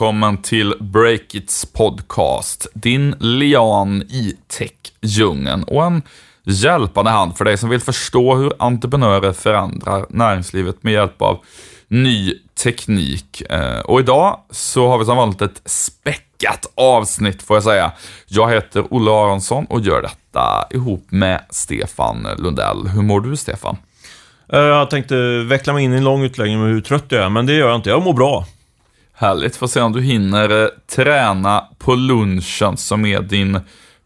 Välkommen till Breakits podcast. Din lian i tech-djungeln och en hjälpande hand för dig som vill förstå hur entreprenörer förändrar näringslivet med hjälp av ny teknik. Eh, och idag så har vi som vanligt ett späckat avsnitt får jag säga. Jag heter Olle Aronsson och gör detta ihop med Stefan Lundell. Hur mår du Stefan? Eh, jag tänkte veckla mig in i en lång utläggning med hur trött jag är, men det gör jag inte. Jag mår bra. Härligt, får se om du hinner eh, träna på lunchen som är din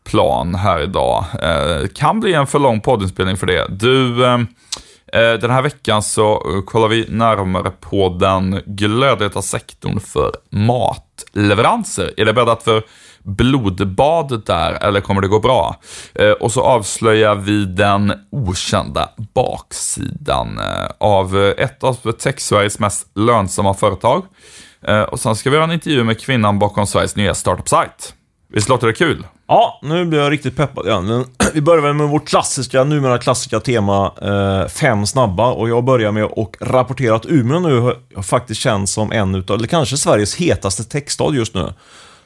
plan här idag. Eh, kan bli en för lång poddinspelning för det. Du, eh, eh den här veckan så eh, kollar vi närmare på den glödheta sektorn för matleveranser. Är det bäddat för blodbad där eller kommer det gå bra? Eh, och så avslöjar vi den okända baksidan eh, av ett av Tech-Sveriges mest lönsamma företag. Eh, och sen ska vi göra en intervju med kvinnan bakom Sveriges nya startup-sajt. Visst låter det kul? Ja, nu blir jag riktigt peppad igen. Vi börjar med vårt klassiska, numera klassiska tema, eh, fem snabba. Och jag börjar med att rapportera att Umeå nu faktiskt känns som en utav, eller kanske Sveriges hetaste techstad just nu.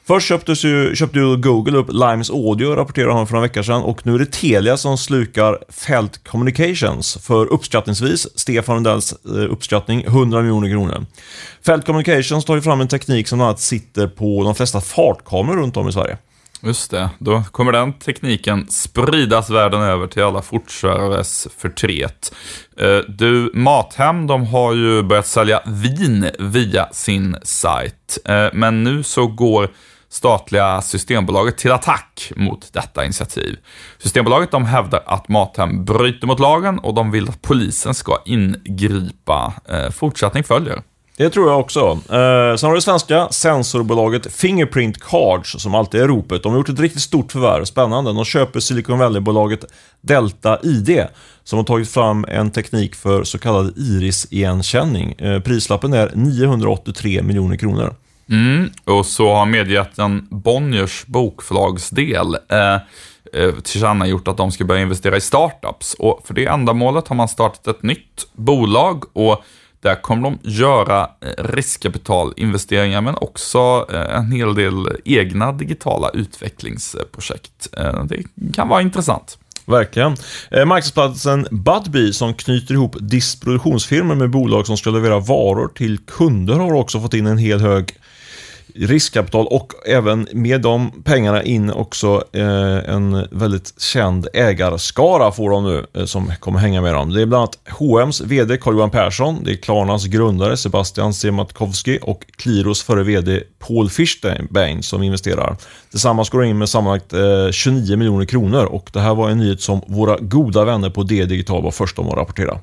Först köptes ju, köpte ju Google upp Limes Audio, rapporterade han för några veckor sedan. Och nu är det Telia som slukar Felt Communications för uppskattningsvis, Stefan Lundells eh, uppskattning, 100 miljoner kronor. Felt Communications tar ju fram en teknik som bland annat sitter på de flesta fartkameror runt om i Sverige. Just det, då kommer den tekniken spridas världen över till alla fortkörares förtret. Eh, du, Mathem, de har ju börjat sälja vin via sin sajt. Eh, men nu så går statliga Systembolaget till attack mot detta initiativ. Systembolaget de hävdar att Mathem bryter mot lagen och de vill att polisen ska ingripa. Eh, fortsättning följer. Det tror jag också. Eh, sen har det svenska sensorbolaget Fingerprint Cards, som alltid är ropet. De har gjort ett riktigt stort förvärv, spännande. De köper Silicon Valley-bolaget Delta ID, som har tagit fram en teknik för så kallad iris-igenkänning. Eh, prislappen är 983 miljoner kronor. Mm, och så har medjätten Bonniers bokförlagsdel eh, eh, tillkännagjort att de ska börja investera i startups. Och för det ändamålet har man startat ett nytt bolag och där kommer de göra eh, riskkapitalinvesteringar men också eh, en hel del egna digitala utvecklingsprojekt. Eh, det kan vara intressant. Verkligen. Marknadsplatsen Budbee som knyter ihop distributionsfirmor med bolag som ska leverera varor till kunder har också fått in en hel hög riskkapital och även med de pengarna in också eh, en väldigt känd ägarskara får de nu eh, som kommer hänga med dem. Det är bland annat H&M's VD Carl-Johan Persson, det är Klarnas grundare Sebastian Siemiatkowski och Qliros före VD Paul Fischbein som investerar. Tillsammans går de in med sammanlagt eh, 29 miljoner kronor och det här var en nyhet som våra goda vänner på D-digital var först om att rapportera.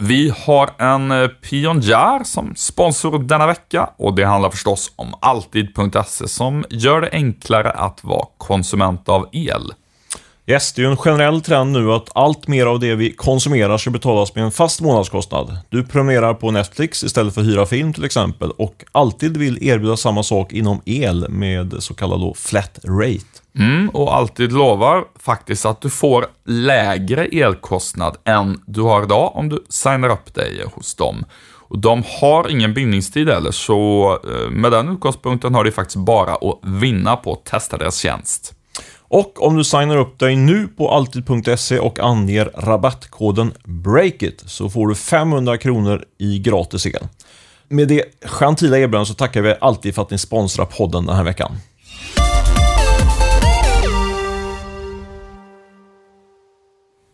Vi har en eh, pionjär som sponsor denna vecka och det handlar förstås om Alltid.se som gör det enklare att vara konsument av el. Yes, det är ju en generell trend nu att allt mer av det vi konsumerar ska betalas med en fast månadskostnad. Du prenumererar på Netflix istället för att hyra film till exempel och alltid vill erbjuda samma sak inom el med så kallad då flat rate. Mm, och alltid lovar faktiskt att du får lägre elkostnad än du har idag om du signar upp dig hos dem. Och de har ingen bindningstid heller, så eh, med den utgångspunkten har du faktiskt bara att vinna på att testa deras tjänst. Och om du signar upp dig nu på Alltid.se och anger rabattkoden BREAKIT så får du 500 kronor i gratis el. Med det gentila erbjudandet så tackar vi alltid för att ni sponsrar podden den här veckan.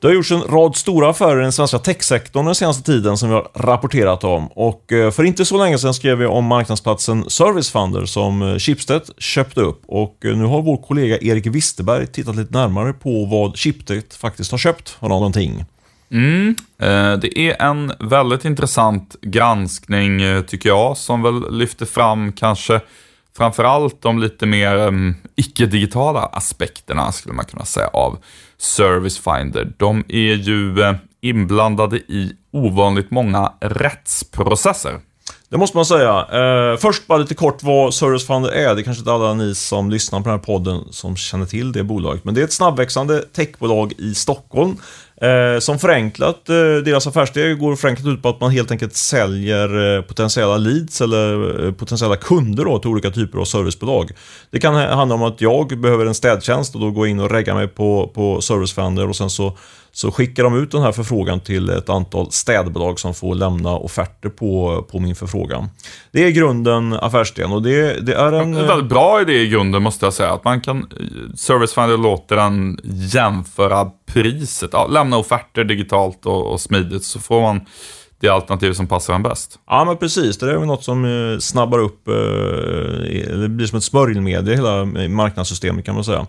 Det har gjorts en rad stora affärer i den svenska techsektorn den senaste tiden som vi har rapporterat om. Och eh, för inte så länge sedan skrev vi om marknadsplatsen Servicefunder som eh, Schibsted köpte upp. Och eh, nu har vår kollega Erik Wisterberg tittat lite närmare på vad Schibsted faktiskt har köpt av någonting. Mm, det är en väldigt intressant granskning tycker jag som väl lyfter fram kanske framförallt de lite mer um, icke-digitala aspekterna skulle man kunna säga av Service Finder. De är ju uh, inblandade i ovanligt många rättsprocesser. Det måste man säga. Eh, först bara lite kort vad Service Finder är. Det är kanske inte alla ni som lyssnar på den här podden som känner till det bolaget. Men det är ett snabbväxande techbolag i Stockholm. Eh, som förenklat, eh, deras affärssteg går förenklat ut på att man helt enkelt säljer eh, potentiella leads eller eh, potentiella kunder då, till olika typer av servicebolag. Det kan handla om att jag behöver en städtjänst och då går jag in och reggar mig på, på Servicefinder och sen så så skickar de ut den här förfrågan till ett antal städbolag som får lämna offerter på, på min förfrågan. Det är grunden affärsidén och det, det är en... En väldigt bra idé i grunden måste jag säga. Att man kan, eh, Servicefinder låter den jämföra priset. Ja, lämna offerter digitalt och, och smidigt så får man det alternativ som passar en bäst. Ja, men precis. Det är väl något som eh, snabbar upp, eh, det blir som ett smörjmedel i hela eh, marknadssystemet kan man säga.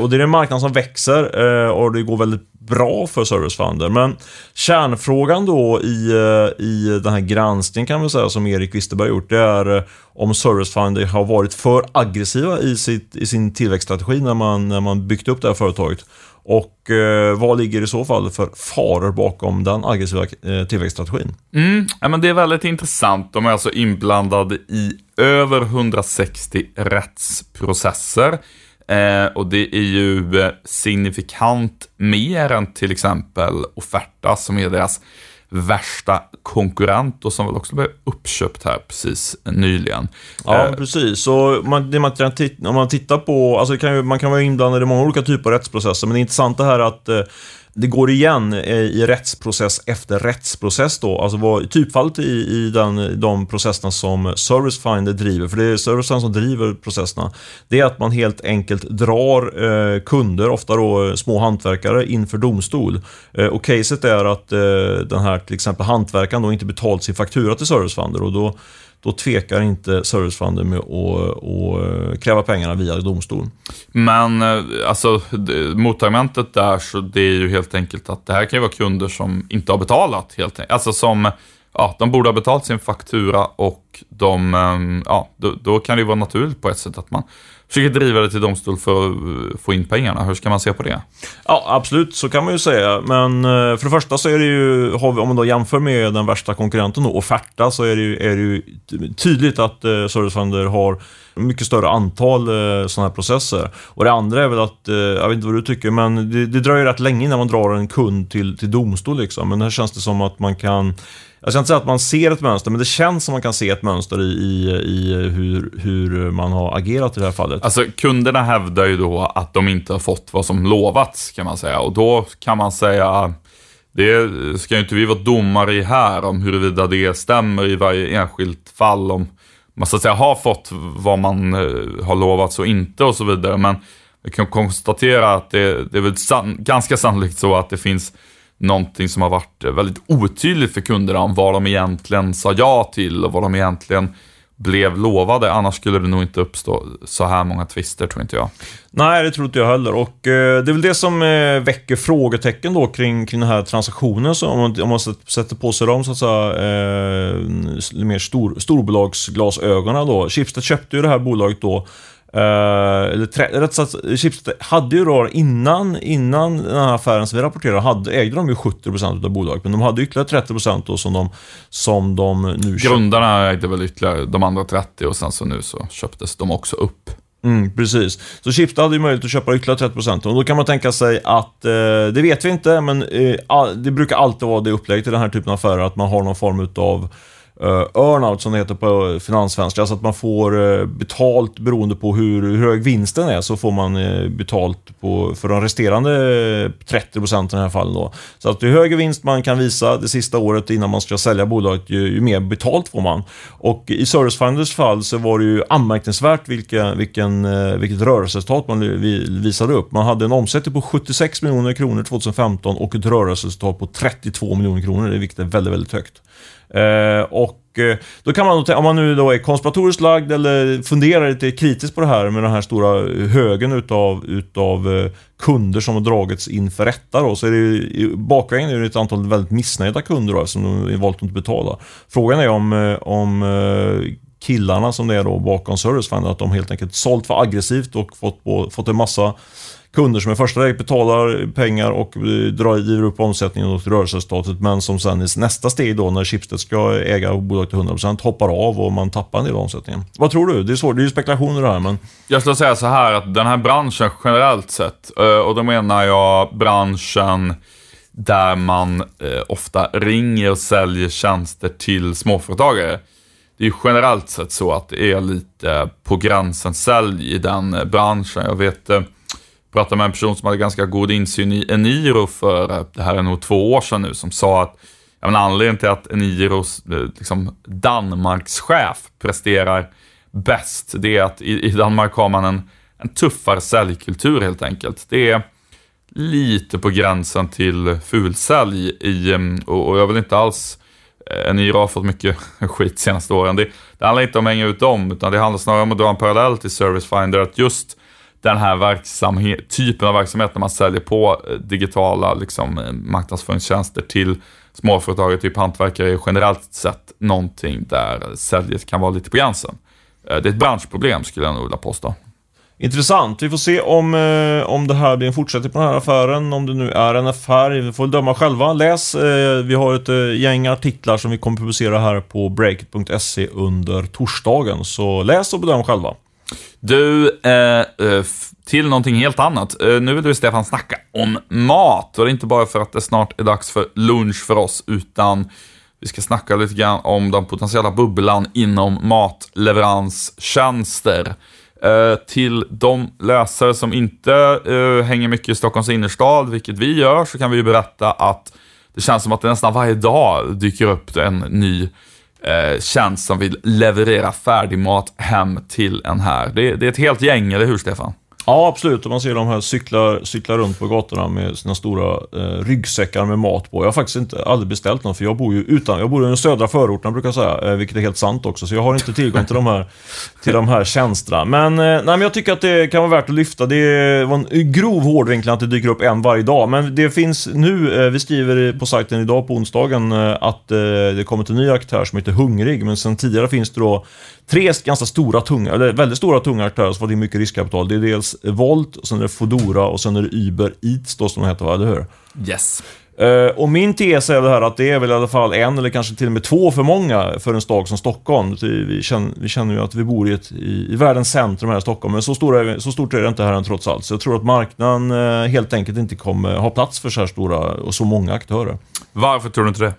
Och det är en marknad som växer och det går väldigt bra för Servicefinder. Men kärnfrågan då i, i den här granskningen kan man säga som Erik Wisterberg gjort, det är om Servicefinder har varit för aggressiva i, sitt, i sin tillväxtstrategi när man, när man byggt upp det här företaget. Och eh, vad ligger i så fall för faror bakom den aggressiva eh, tillväxtstrategin? Mm, ja, men det är väldigt intressant. De är alltså inblandade i över 160 rättsprocesser. Eh, och det är ju eh, signifikant mer än till exempel Offerta som är deras värsta konkurrent och som väl också blev uppköpt här precis nyligen. Ja, eh, precis. Så man, det man, om man tittar på, alltså kan ju, man kan vara inblandad i många olika typer av rättsprocesser, men det intressanta här är att eh, det går igen i rättsprocess efter rättsprocess då. Alltså vad, typfallet i, i den, de processerna som Servicefinder driver, för det är servicen som driver processerna, det är att man helt enkelt drar eh, kunder, ofta då eh, små hantverkare, inför domstol. Eh, och caset är att eh, den här till exempel hantverkaren då inte betalt sin faktura till Servicefinder och då då tvekar inte servicefonden med att, att eh, kräva pengarna via domstol. Men eh, alltså motargumentet där så det är ju helt enkelt att det här kan ju vara kunder som inte har betalat helt enkelt. Alltså som, ja, de borde ha betalt sin faktura och de, eh, ja, då, då kan det ju vara naturligt på ett sätt att man försöker driva det till domstol för att eh, få in pengarna. Hur ska man se på det? Ja, absolut, så kan man ju säga. Men eh, för det första så är det ju, om man då jämför med den värsta konkurrenten då, Offerta, så är det ju, är det ju tydligt att eh, Servicefinder har mycket större antal eh, sådana här processer. Och det andra är väl att, eh, jag vet inte vad du tycker, men det, det dröjer rätt länge innan man drar en kund till, till domstol liksom. Men här känns det som att man kan jag ska inte säga att man ser ett mönster, men det känns som man kan se ett mönster i, i, i hur, hur man har agerat i det här fallet. Alltså, kunderna hävdar ju då att de inte har fått vad som lovats, kan man säga. Och då kan man säga, det ska ju inte vi vara domare i här, om huruvida det stämmer i varje enskilt fall, om man så att säga har fått vad man eh, har lovats och inte och så vidare. Men vi kan konstatera att det, det är väl san ganska sannolikt så att det finns någonting som har varit väldigt otydligt för kunderna om vad de egentligen sa ja till och vad de egentligen blev lovade. Annars skulle det nog inte uppstå så här många tvister, tror inte jag. Nej, det tror inte jag heller. Och eh, det är väl det som eh, väcker frågetecken då kring, kring den här transaktionen. Så om, man, om man sätter på sig dem, så att säga, eh, mer stor, storbolagsglasögonen då. Schibsted köpte ju det här bolaget då Uh, eller rätt sagt, Schibsted hade ju då innan, innan den här affären som vi rapporterade, hade, ägde de ju 70% av bolaget. Men de hade ytterligare 30% då som de, som de nu. Grundarna ägde väl ytterligare de andra 30 och sen så nu så köptes de också upp. Mm, precis. Så Schibsted hade ju möjlighet att köpa ytterligare 30% och då kan man tänka sig att, eh, det vet vi inte, men eh, det brukar alltid vara det upplägget i den här typen av affärer, att man har någon form utav Eh, earnout som det heter på finanssvenska. Alltså att man får eh, betalt beroende på hur, hur, hög vinsten är. Så får man eh, betalt på, för de resterande 30 procenten i det här fallet. Då. Så att ju högre vinst man kan visa det sista året innan man ska sälja bolaget, ju, ju mer betalt får man. Och i Servicefinders fall så var det ju anmärkningsvärt vilka, vilken, vilket rörelseresultat man visade upp. Man hade en omsättning på 76 miljoner kronor 2015 och ett rörelseresultat på 32 miljoner kronor, vilket är väldigt, väldigt högt. Eh, och eh, då kan man, om man nu då är konspiratoriskt lagd eller funderar lite kritiskt på det här med den här stora högen utav, utav eh, kunder som har dragits inför rätta då, så är det ju, bakvägen är det ett antal väldigt missnöjda kunder då, som de valt att inte betala. Frågan är om, om killarna som det är då bakom Servicefind, att de helt enkelt sålt för aggressivt och fått, på, fått en massa kunder som i första läget betalar pengar och driver upp omsättningen och rörelseresultatet men som sen i nästa steg då när Schibsted ska äga bolaget till 100% hoppar av och man tappar en del av omsättningen. Vad tror du? Det är svårt, det är ju spekulationer det här men... Jag skulle säga så här att den här branschen generellt sett, eh, och då menar jag branschen där man eh, ofta ringer och säljer tjänster till småföretagare. Det är ju generellt sett så att det är lite på gränsen sälj i den branschen. Jag vet, eh, pratade med en person som hade ganska god insyn i Eniro för, det här är nog två år sedan nu, som sa att ja, men anledningen till att Eniros eh, liksom, Danmarkschef presterar bäst, det är att i, i Danmark har man en, en tuffare säljkultur helt enkelt. Det är lite på gränsen till fulsälj i, och, och jag vill inte alls eh, Eniro har fått mycket skit de senaste åren. Det, det handlar inte om att hänga ut dem, utan det handlar snarare om att dra en parallell till Service Finder, att just den här verksamhet, typen av verksamhet när man säljer på eh, digitala liksom, eh, marknadsföringstjänster till småföretag, typ hantverkare, är generellt sett någonting där säljet kan vara lite på gränsen. Eh, det är ett branschproblem skulle jag nog vilja påstå. Intressant. Vi får se om, eh, om det här blir en fortsättning på den här affären. Om det nu är en affär. Vi får döma själva. Läs. Eh, vi har ett eh, gäng artiklar som vi kommer publicera här på breakit.se under torsdagen. Så läs och bedöm själva. Du, eh, eh till någonting helt annat. Eh, nu vill du, Stefan, snacka om mat. Och det är inte bara för att det snart är dags för lunch för oss, utan vi ska snacka lite grann om den potentiella bubblan inom matleveranstjänster. Eh, till de läsare som inte eh, hänger mycket i Stockholms innerstad, vilket vi gör, så kan vi ju berätta att det känns som att det nästan varje dag dyker upp en ny Eh, tjänst som vill leverera färdigmat hem till en här. Det, det är ett helt gäng, eller hur Stefan? Ja, absolut. Och man ser de här cyklar, cyklar runt på gatorna med sina stora eh, ryggsäckar med mat på. Jag har faktiskt inte aldrig beställt någon, för jag bor ju utan, jag bor i den södra förorten brukar jag säga, eh, vilket är helt sant också. Så jag har inte tillgång till de här, till de här tjänsterna. Men, eh, nej, men jag tycker att det kan vara värt att lyfta. Det var en grov hårdvinkling att det dyker upp en varje dag. Men det finns nu, eh, vi skriver på sajten idag på onsdagen, eh, att eh, det kommit en ny aktör som heter Hungrig. Men sen tidigare finns det då tre ganska stora, tunga, eller väldigt stora tunga aktörer som fått in mycket riskkapital. Det är dels Volt, och sen är det Fodora och sen är det Uber Eats då som de heter, va? eller hur? Yes. Uh, och min tes är det här att det är väl i alla fall en eller kanske till och med två för många för en stad som Stockholm. Vi känner, vi känner ju att vi bor i, ett, i, i världens centrum här i Stockholm, men så, stora, så stort är det inte här än trots allt. Så jag tror att marknaden uh, helt enkelt inte kommer ha plats för så här stora och så många aktörer. Varför tror du inte det?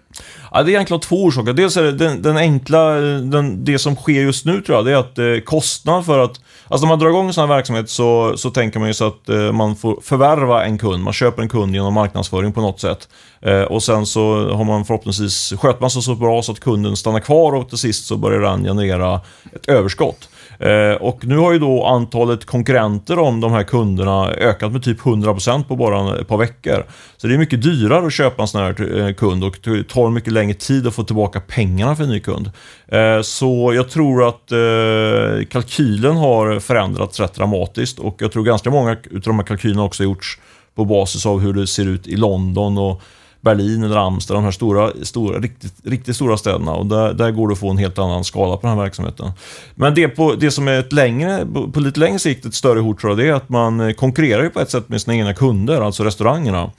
Ja, det är egentligen två orsaker. Dels är det den, den enkla, den, det som sker just nu tror jag, det är att eh, kostnad för att... Alltså när man drar igång en sån här verksamhet så, så tänker man ju så att eh, man får förvärva en kund. Man köper en kund genom marknadsföring på något sätt. Eh, och sen så har man förhoppningsvis, sköter man sig så bra så att kunden stannar kvar och till sist så börjar den generera ett överskott. Eh, och nu har ju då antalet konkurrenter om de här kunderna ökat med typ 100% på bara ett par veckor. Så det är mycket dyrare att köpa en sån här eh, kund och det tar mycket längre tid att få tillbaka pengarna för en ny kund. Eh, så jag tror att kalkylen har förändrats rätt dramatiskt och jag tror ganska många av de här kalkylerna också har gjorts på basis av hur det ser ut i London och Berlin eller Amsterdam, de här stora, stora, riktigt, riktigt stora städerna. Och där, där går det att få en helt annan skala på den här verksamheten. Men det, på, det som är ett längre, på lite längre sikt ett större hot tror jag, det är att man konkurrerar på ett sätt med sina egna kunder, alltså restaurangerna.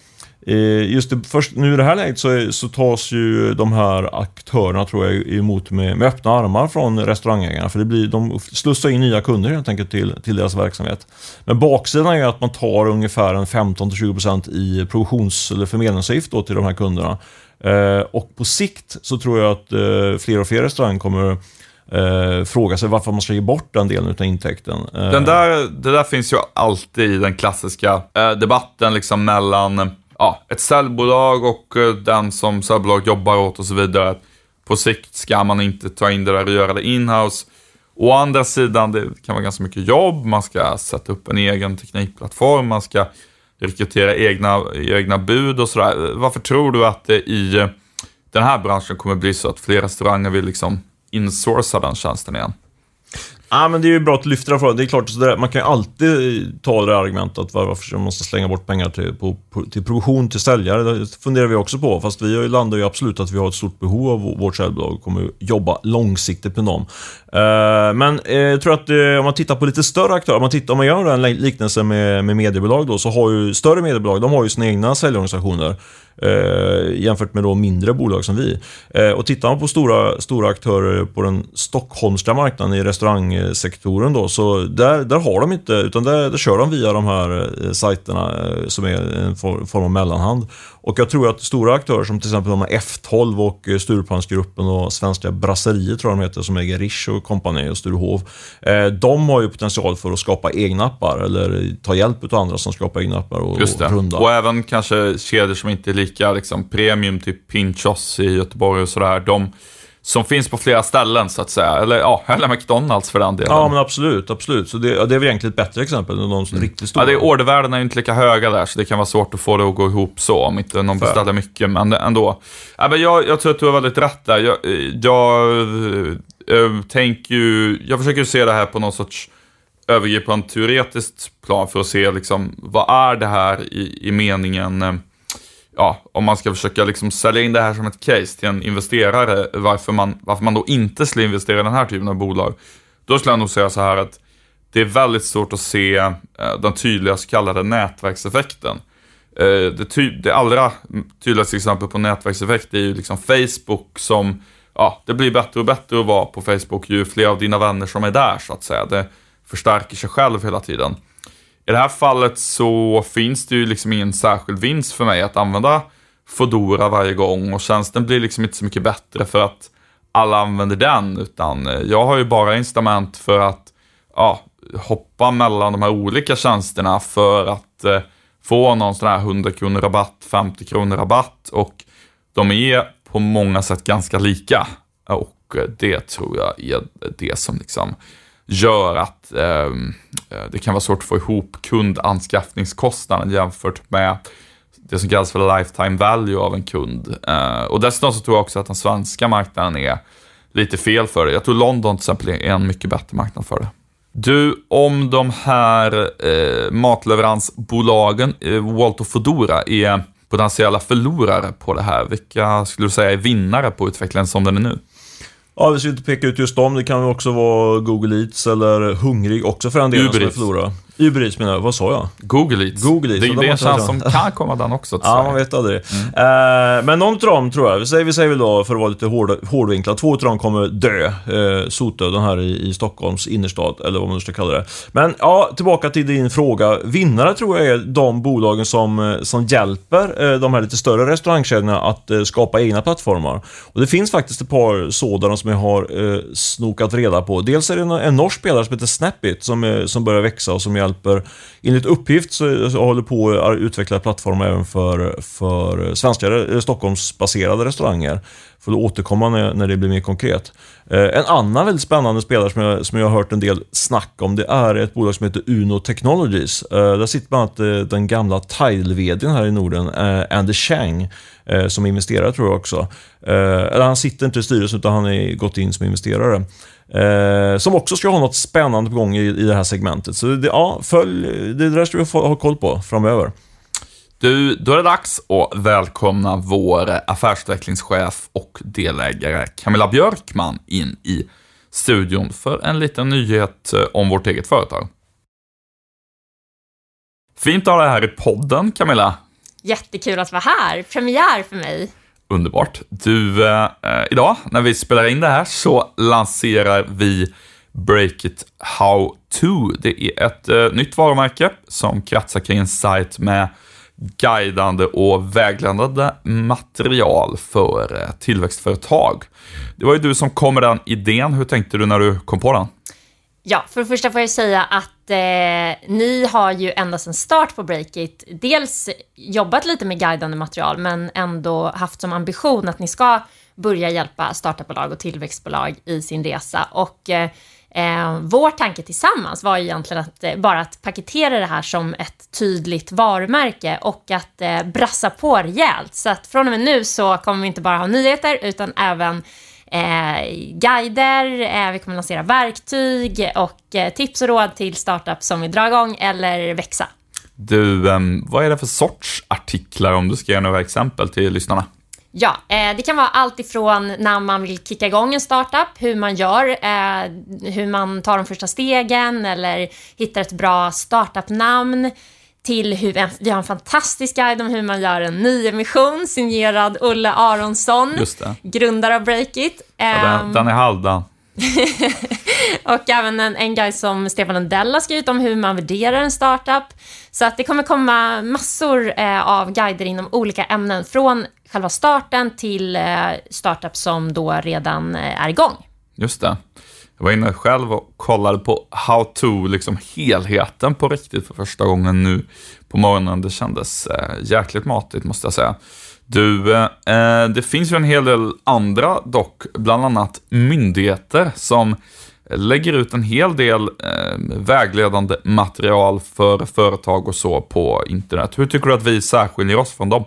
Eh, just det, först, nu i det här läget så, så tas ju de här aktörerna tror jag emot med, med öppna armar från restaurangägarna. För det blir, de slussar in nya kunder helt enkelt till, till deras verksamhet. Men baksidan är att man tar ungefär en 15-20% i provisions eller förmedlingsavgift till de här kunderna. Eh, och på sikt så tror jag att eh, fler och fler restauranger kommer eh, fråga sig varför man ska ge bort den delen av intäkten. Eh. Den där, det där finns ju alltid i den klassiska eh, debatten liksom mellan ja, ett säljbolag och eh, den som säljbolaget jobbar åt och så vidare. På sikt ska man inte ta in det där och göra det inhouse. Å andra sidan, det kan vara ganska mycket jobb. Man ska sätta upp en egen teknikplattform. Man ska rekrytera egna, egna bud och sådär. Varför tror du att det i eh, den här branschen kommer bli så att fler restauranger vill liksom insourca den tjänsten igen? Ja, men det är ju bra att lyfta den frågan. Det är klart, så man kan ju alltid ta det argumentet varför man måste slänga bort pengar till, på, till provision till säljare. Det funderar vi också på, fast vi landar ju absolut att vi har ett stort behov av vårt säljbolag och kommer jobba långsiktigt med dem. Uh, men uh, jag tror att uh, om man tittar på lite större aktörer, om man, tittar, om man gör en liknelse med, med mediebolag då, så har ju större mediebolag, de har ju sina egna säljorganisationer. Eh, jämfört med då mindre bolag som vi. Eh, och tittar man på stora, stora aktörer på den stockholmska marknaden i restaurangsektorn då, så där, där har de inte, utan där, där kör de via de här eh, sajterna eh, som är en form av mellanhand. Och jag tror att stora aktörer som till exempel de F12 och eh, Stureplansgruppen och Svenska Brasseriet tror jag de heter, som äger Rish och kompani och Sturehof. Eh, de har ju potential för att skapa egna appar eller ta hjälp av andra som skapar egna appar och, Just det. runda. Och även kanske kedjor som inte är lika liksom, premium, typ Pinchos i Göteborg och sådär. De som finns på flera ställen så att säga. Eller ja, eller McDonalds för den delen. Ja, men absolut. absolut. Så det, ja, det är väl egentligen ett bättre exempel än de som är riktigt stora. Ja, det är ordervärdena är inte lika höga där, så det kan vara svårt att få det att gå ihop så, om inte någon Fair. beställer mycket, men ändå. Ja, men jag, jag tror att du har väldigt rätt där. Jag, jag äh, tänker ju, jag försöker ju se det här på någon sorts övergripande teoretiskt plan för att se liksom, vad är det här i, i meningen, eh, ja, om man ska försöka liksom sälja in det här som ett case till en investerare, varför man, varför man då inte skulle investera i den här typen av bolag. Då skulle jag nog säga så här att det är väldigt svårt att se eh, den tydliga så kallade nätverkseffekten. Eh, det, ty det allra tydligaste exemplet på nätverkseffekt är ju liksom Facebook som, ja, det blir bättre och bättre att vara på Facebook ju fler av dina vänner som är där så att säga. Det förstärker sig själv hela tiden. I det här fallet så finns det ju liksom ingen särskild vinst för mig att använda Fodora varje gång och tjänsten blir liksom inte så mycket bättre för att alla använder den utan eh, jag har ju bara incitament för att ja, hoppa mellan de här olika tjänsterna för att eh, få någon sån här 100 kronor rabatt, 50 kronor rabatt och de är på många sätt ganska lika. Och eh, det tror jag är det som liksom gör att ehm, eh, det kan vara svårt att få ihop kundanskaffningskostnaden jämfört med det som kallas för lifetime value av en kund. Eh, och dessutom så tror jag också att den svenska marknaden är lite fel för det. Jag tror London till exempel är en mycket bättre marknad för det. Du, om de här eh, matleveransbolagen, eh, Walt och Foodora, är potentiella förlorare på det här, vilka skulle du säga är vinnare på utvecklingen som den är nu? Ja, vi ska inte peka ut just dem. Det kan också vara Google Eats eller Hungrig också för en del Uber som är förlorare. Uber Eats menar jag. Vad sa jag? Google Eats. Google Eats, Det, det de är en jag chans som kan komma den också. till Ja, man vet aldrig. Eh, men någon av dem tror jag, vi säger, vi säger väl då för att vara lite hård, hårdvinklad, två av dem kommer dö. Eh, sotdöden här i, i Stockholms innerstad, eller vad man nu ska kalla det. Men ja, tillbaka till din fråga. Vinnare tror jag är de bolagen som, eh, som hjälper eh, de här lite större restaurangkedjorna att eh, skapa egna plattformar. Och det finns faktiskt ett par sådana som jag har eh, snokat reda på. Dels är det en, en norsk spelare som heter Snapit som, som börjar växa och som hjälper, enligt uppgift så, så håller på att utveckla plattformar även för, för svenska, eh, Stockholmsbaserade restauranger. Får återkomma när, när det blir mer konkret. Eh, en annan väldigt spännande spelare som jag, som jag har hört en del snack om, det är ett bolag som heter Uno Technologies. Eh, där sitter bland annat den gamla Tile-vdn här i Norden, Andy Chang, som investerare tror jag också. Eller han sitter inte i styrelsen utan han har gått in som investerare. Eh, som också ska ha något spännande på gång i, i det här segmentet. Så det, ja, följ, det där ska vi få ha koll på framöver. Du, då är det dags att välkomna vår affärsutvecklingschef och delägare Camilla Björkman in i studion för en liten nyhet eh, om vårt eget företag. Fint att ha dig här i podden, Camilla. Jättekul att vara här. Premiär för mig. Underbart. Du, eh, eh, idag när vi spelar in det här så lanserar vi Breakit How To. Det är ett eh, nytt varumärke som kretsar kring en sajt med guidande och vägledande material för eh, tillväxtföretag. Det var ju du som kom med den idén. Hur tänkte du när du kom på den? Ja, för det första får jag säga att eh, ni har ju ända sedan start på Breakit dels jobbat lite med guidande material, men ändå haft som ambition att ni ska börja hjälpa startupbolag och tillväxtbolag i sin resa. Och eh, eh, vår tanke tillsammans var ju egentligen att eh, bara att paketera det här som ett tydligt varumärke och att eh, brassa på rejält. Så att från och med nu så kommer vi inte bara ha nyheter utan även eh, guider, eh, vi kommer lansera verktyg och eh, tips och råd till startups som vill dra igång eller växa. Du, eh, vad är det för sorts artiklar om du ska ge några exempel till lyssnarna? Ja, eh, det kan vara allt ifrån när man vill kicka igång en startup, hur man gör, eh, hur man tar de första stegen eller hittar ett bra startupnamn till hur, vi har en fantastisk guide om hur man gör en nyemission signerad Olle Aronsson, grundare av Breakit. Ja, Ehm, den, den är halvdan. och även en, en guide som Stefan Lundell har skrivit om hur man värderar en startup. Så att det kommer komma massor eh, av guider inom olika ämnen, från själva starten till eh, startups som då redan eh, är igång. Just det. Jag var inne själv och kollade på how to, liksom helheten på riktigt för första gången nu på morgonen. Det kändes eh, jäkligt matigt måste jag säga. Du, eh, eh, det finns ju en hel del andra dock, bland annat myndigheter som lägger ut en hel del eh, vägledande material för företag och så på internet. Hur tycker du att vi särskiljer oss från dem?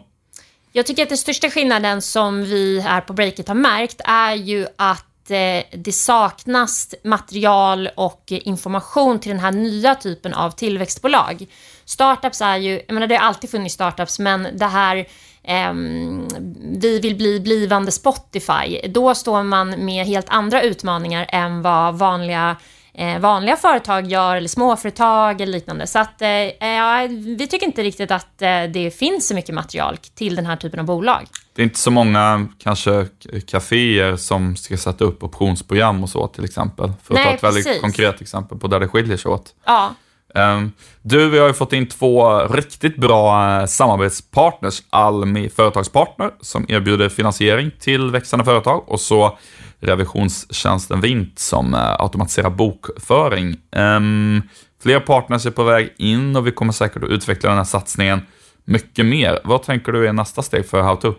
Jag tycker att den största skillnaden som vi här på Breakit har märkt är ju att att eh, det saknas material och information till den här nya typen av tillväxtbolag. Startups är ju, jag menar det har alltid funnits startups, men det här eh, vi vill bli blivande Spotify, då står man med helt andra utmaningar än vad vanliga vanliga företag gör, eller småföretag eller liknande. Så att, eh, ja, vi tycker inte riktigt att eh, det finns så mycket material till den här typen av bolag. Det är inte så många kanske kaféer som ska sätta upp optionsprogram och så till exempel. För att Nej, ta ett precis. väldigt konkret exempel på där det skiljer sig åt. Ja, Um, du, vi har ju fått in två riktigt bra samarbetspartners. Almi Företagspartner som erbjuder finansiering till växande företag och så revisionstjänsten Vint som uh, automatiserar bokföring. Um, fler partners är på väg in och vi kommer säkert att utveckla den här satsningen mycket mer. Vad tänker du är nästa steg för HowTo?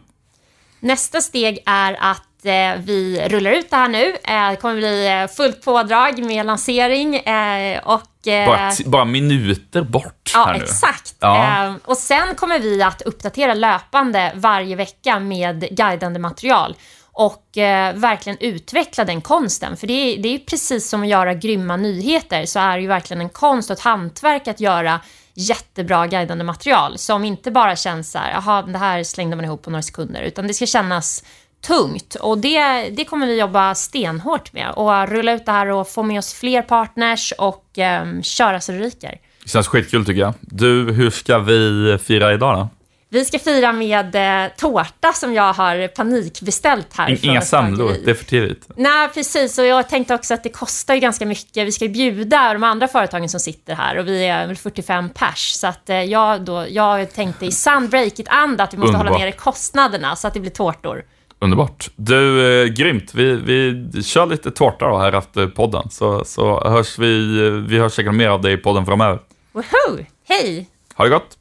Nästa steg är att eh, vi rullar ut det här nu. Eh, det kommer bli eh, fullt pådrag med lansering eh, och... eh, Bara, bara minuter bort Ja, exakt. Ja. Eh, och sen kommer vi att uppdatera löpande varje vecka med guidande material och eh, verkligen utveckla den konsten. För det är, det är precis som att göra grymma nyheter, så är det ju verkligen en konst och ett hantverk att göra jättebra guidande material som inte bara känns så här, jaha, det här slängde man ihop på några sekunder, utan det ska kännas tungt och det, det kommer vi jobba stenhårt med och rulla ut det här och få med oss fler partners och eh, köra så det ryker. Det känns skitkul tycker jag. Du, hur ska vi fira idag då? Vi ska fira med eh, tårta som jag har panikbeställt här. Inga bageri. det är för tidigt. Nej, precis. Och jag tänkte också att det kostar ju ganska mycket. Vi ska ju bjuda de andra företagen som sitter här och vi är väl 45 pers. Så att eh, jag, då, jag tänkte i sann breakit-anda att vi måste hålla Underbart. nere kostnaderna så att det blir tårtor. Underbart. Du, eh, grymt. Vi, vi kör lite tårta då här efter podden, så, så hörs vi, vi hörs säkert mer av dig i podden framöver. Woho! Hej! Ha det gott!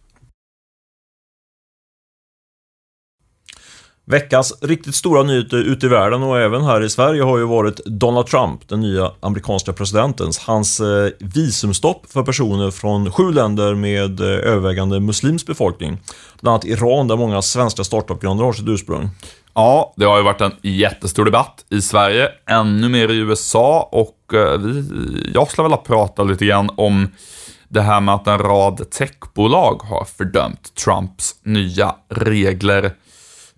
Veckans riktigt stora nyheter ute i världen och även här i Sverige har ju varit Donald Trump, den nya amerikanska presidentens, hans eh, visumstopp för personer från sju länder med eh, övervägande muslimsk befolkning. Bland annat Iran där många svenska startup-grunder har sitt ursprung. Ja, det har ju varit en jättestor debatt i Sverige, ännu mer i USA och eh, vi, jag skulle vilja prata lite grann om det här med att en rad techbolag har fördömt Trumps nya regler.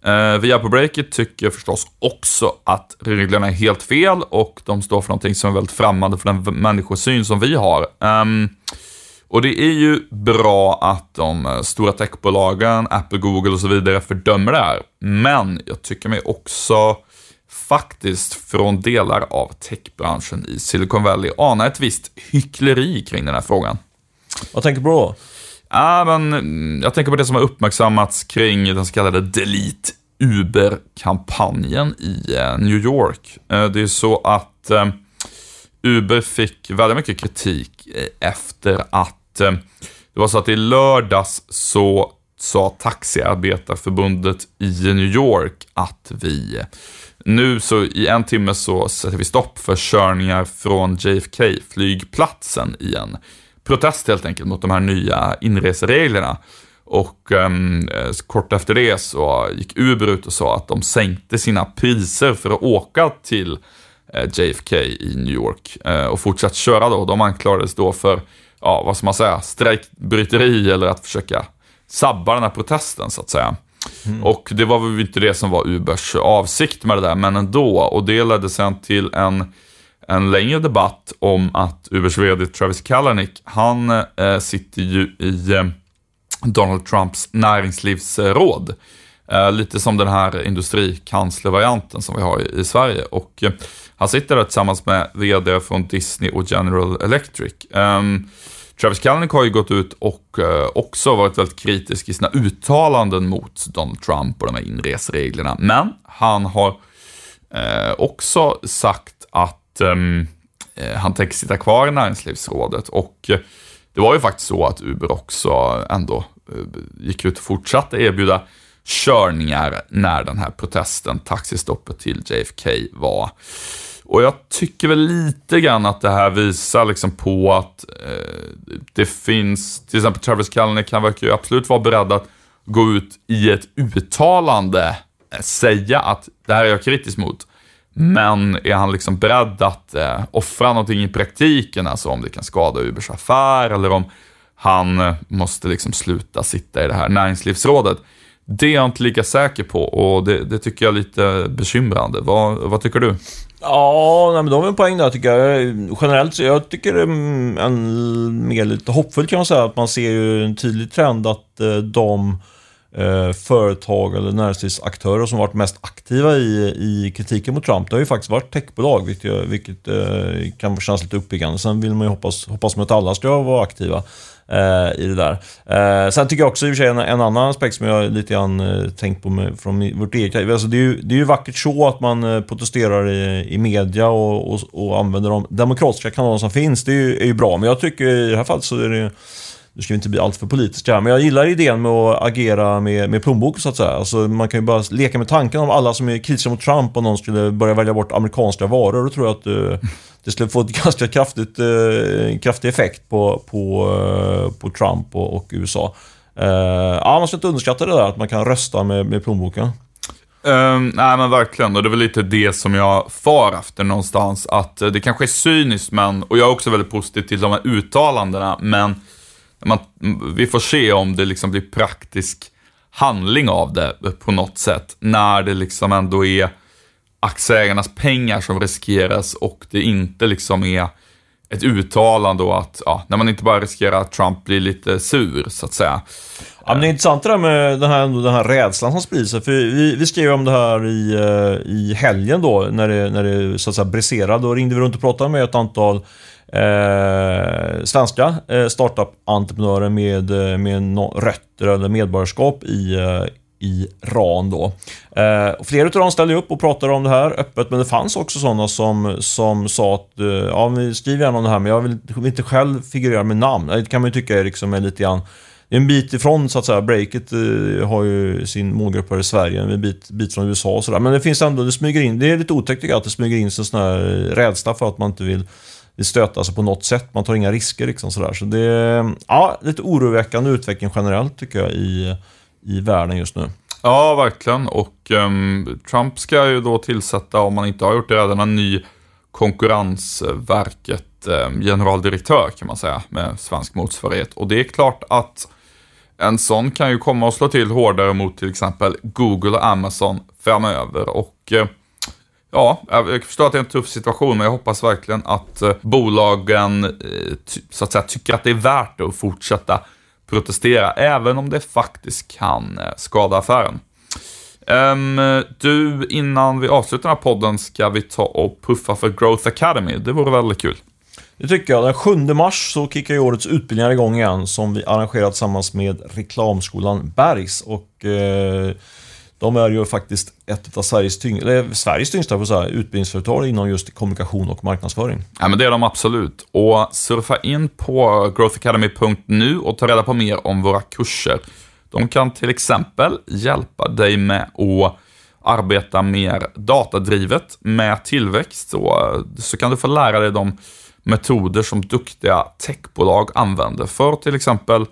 Eh, vi på Breakit tycker förstås också att reglerna är helt fel och de står för någonting som är väldigt främmande för den människosyn som vi har. Um, och det är ju bra att de eh, stora techbolagen, Apple, Google och så vidare fördömer det här. Men jag tycker mig också faktiskt från delar av techbranschen i Silicon Valley ana ett visst hyckleri kring den här frågan. Vad tänker du på då? Ah, men mm, jag tänker på det som har uppmärksammats kring den så kallade Delete Uber-kampanjen i eh, New York. Eh, det är så att eh, Uber fick väldigt mycket kritik efter att det var så att i lördags så sa Taxiarbetarförbundet i New York att vi nu så i en timme så sätter vi stopp för körningar från JFK-flygplatsen i en protest helt enkelt mot de här nya inresereglerna. Och eh, kort efter det så gick Uber ut och sa att de sänkte sina priser för att åka till eh, JFK i New York eh, och fortsatt köra då. De anklagades då för, ja vad ska man säga, strejkbryteri eller att försöka sabba den här protesten så att säga. Och det var väl inte det som var Ubers avsikt med det där, men ändå. Och det ledde sen till en, en längre debatt om att Ubers vd Travis Kalanick, han eh, sitter ju i eh, Donald Trumps näringslivsråd. Eh, lite som den här industrikanslervarianten som vi har i, i Sverige. Och eh, han sitter där tillsammans med vd från Disney och General Electric. Um, Travis Kalanick har ju gått ut och uh, också varit väldigt kritisk i sina uttalanden mot Donald Trump och de här inresreglerna. Men han har uh, också sagt att um, han tänker sitta kvar i näringslivsrådet och eh, det var ju faktiskt så att Uber också ändå eh, gick ut och fortsatte erbjuda körningar när den här protesten, taxistoppet till JFK var. Och jag tycker väl lite grann att det här visar liksom på att eh, det finns, till exempel Travis Kalanick, han verkar ju absolut vara beredd att gå ut i ett uttalande, säga att det här är jag kritisk mot. Men är han liksom beredd att eh, offra någonting i praktiken, alltså om det kan skada Ubers affär eller om han eh, måste liksom sluta sitta i det här näringslivsrådet. Det är jag inte lika säker på och det, det tycker jag är lite bekymrande. Vad, vad tycker du? Ja, nej, men de har en poäng där tycker jag. Generellt, jag tycker det är en, mer lite hoppfullt kan man säga. Att man ser ju en tydlig trend att eh, de eh, företag eller näringslivsaktörer som varit mest aktiva i, i kritiken mot Trump, det har ju faktiskt varit techbolag, vilket, vilket eh, kan kännas lite uppiggande. Sen vill man ju hoppas, hoppas man att alla ska vara aktiva eh, i det där. Eh, sen tycker jag också i och för sig en, en annan aspekt som jag lite grann eh, tänkt på med, från vårt eget alltså det, är ju, det är ju vackert så att man eh, protesterar i, i media och, och, och använder de demokratiska kanaler som finns. Det är ju, är ju bra, men jag tycker i det här fallet så är det nu ska vi inte bli alltför politiska här, men jag gillar idén med att agera med, med plånbok så att säga. Alltså, man kan ju bara leka med tanken om alla som är kritiska mot Trump och någon skulle börja välja bort amerikanska varor. Då tror jag att uh, det skulle få ett ganska kraftigt, uh, kraftig effekt på, på, uh, på Trump och, och USA. Uh, ja, man ska inte underskatta det där att man kan rösta med, med plånboken. Um, nej men verkligen, och det är väl lite det som jag far efter någonstans. Att det kanske är cyniskt, men, och jag är också väldigt positiv till de här uttalandena, men man, vi får se om det liksom blir praktisk handling av det på något sätt. När det liksom ändå är aktieägarnas pengar som riskeras och det inte liksom är ett uttalande och att, ja, när man inte bara riskerar att Trump blir lite sur, så att säga. Ja, men det är intressant det där med den här, den här rädslan som sprids. För vi, vi skrev om det här i, eh, i helgen då, när det, när det så att säga briserade. Då ringde vi runt och pratade med ett antal eh, svenska eh, startup-entreprenörer med, eh, med no rötter eller medborgarskap i eh, Iran då. Eh, flera av dem ställde upp och pratade om det här öppet, men det fanns också sådana som, som sa att eh, ja, skriv gärna om det här, men jag vill, vill, inte själv figurera med namn. Det kan man ju tycka är, liksom är lite grann det är en bit ifrån så att säga. Breakit eh, har ju sin målgrupp här i Sverige, en bit, bit från USA och sådär. Men det finns ändå, det smyger in, det är lite otäckt tycker jag, att det smyger in sig sån här eh, rädsla för att man inte vill vill stöta alltså sig på något sätt. Man tar inga risker liksom sådär. Så det är ja, lite oroväckande utveckling generellt tycker jag i, i världen just nu. Ja, verkligen. Och um, Trump ska ju då tillsätta, om man inte har gjort det redan, en ny Konkurrensverket um, generaldirektör kan man säga, med svensk motsvarighet. Och det är klart att en sån kan ju komma och slå till hårdare mot till exempel Google och Amazon framöver. Och uh, Ja, jag förstår att det är en tuff situation, men jag hoppas verkligen att eh, bolagen eh, så att säga, tycker att det är värt att fortsätta protestera, även om det faktiskt kan eh, skada affären. Um, du, innan vi avslutar den här podden ska vi ta och puffa för Growth Academy. Det vore väldigt kul. Det tycker jag. Den 7 mars så kickar ju årets utbildningar igång igen som vi arrangerat tillsammans med reklamskolan Bergs. Och eh, de är ju faktiskt ett av Sveriges, tyng eller Sveriges tyngsta så här, utbildningsföretag inom just kommunikation och marknadsföring. Ja, men det är de absolut. Och surfa in på growthacademy.nu och ta reda på mer om våra kurser. De kan till exempel hjälpa dig med att arbeta mer datadrivet med tillväxt. Så, eh, så kan du få lära dig de metoder som duktiga techbolag använder för till exempel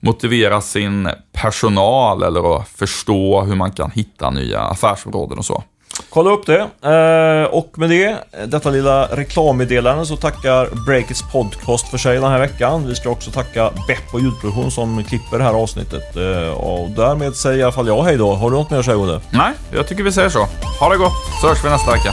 motivera sin personal eller att förstå hur man kan hitta nya affärsområden och så. Kolla upp det. Eh, och med det, detta lilla reklammeddelande så tackar Breakits podcast för sig den här veckan. Vi ska också tacka Beppo ljudproduktion som klipper det här avsnittet. Eh, och därmed säger i alla fall jag hej då. Har du något mer att säga Olle? Nej, jag tycker vi säger så. Ha det gott, så hörs vi nästa vecka.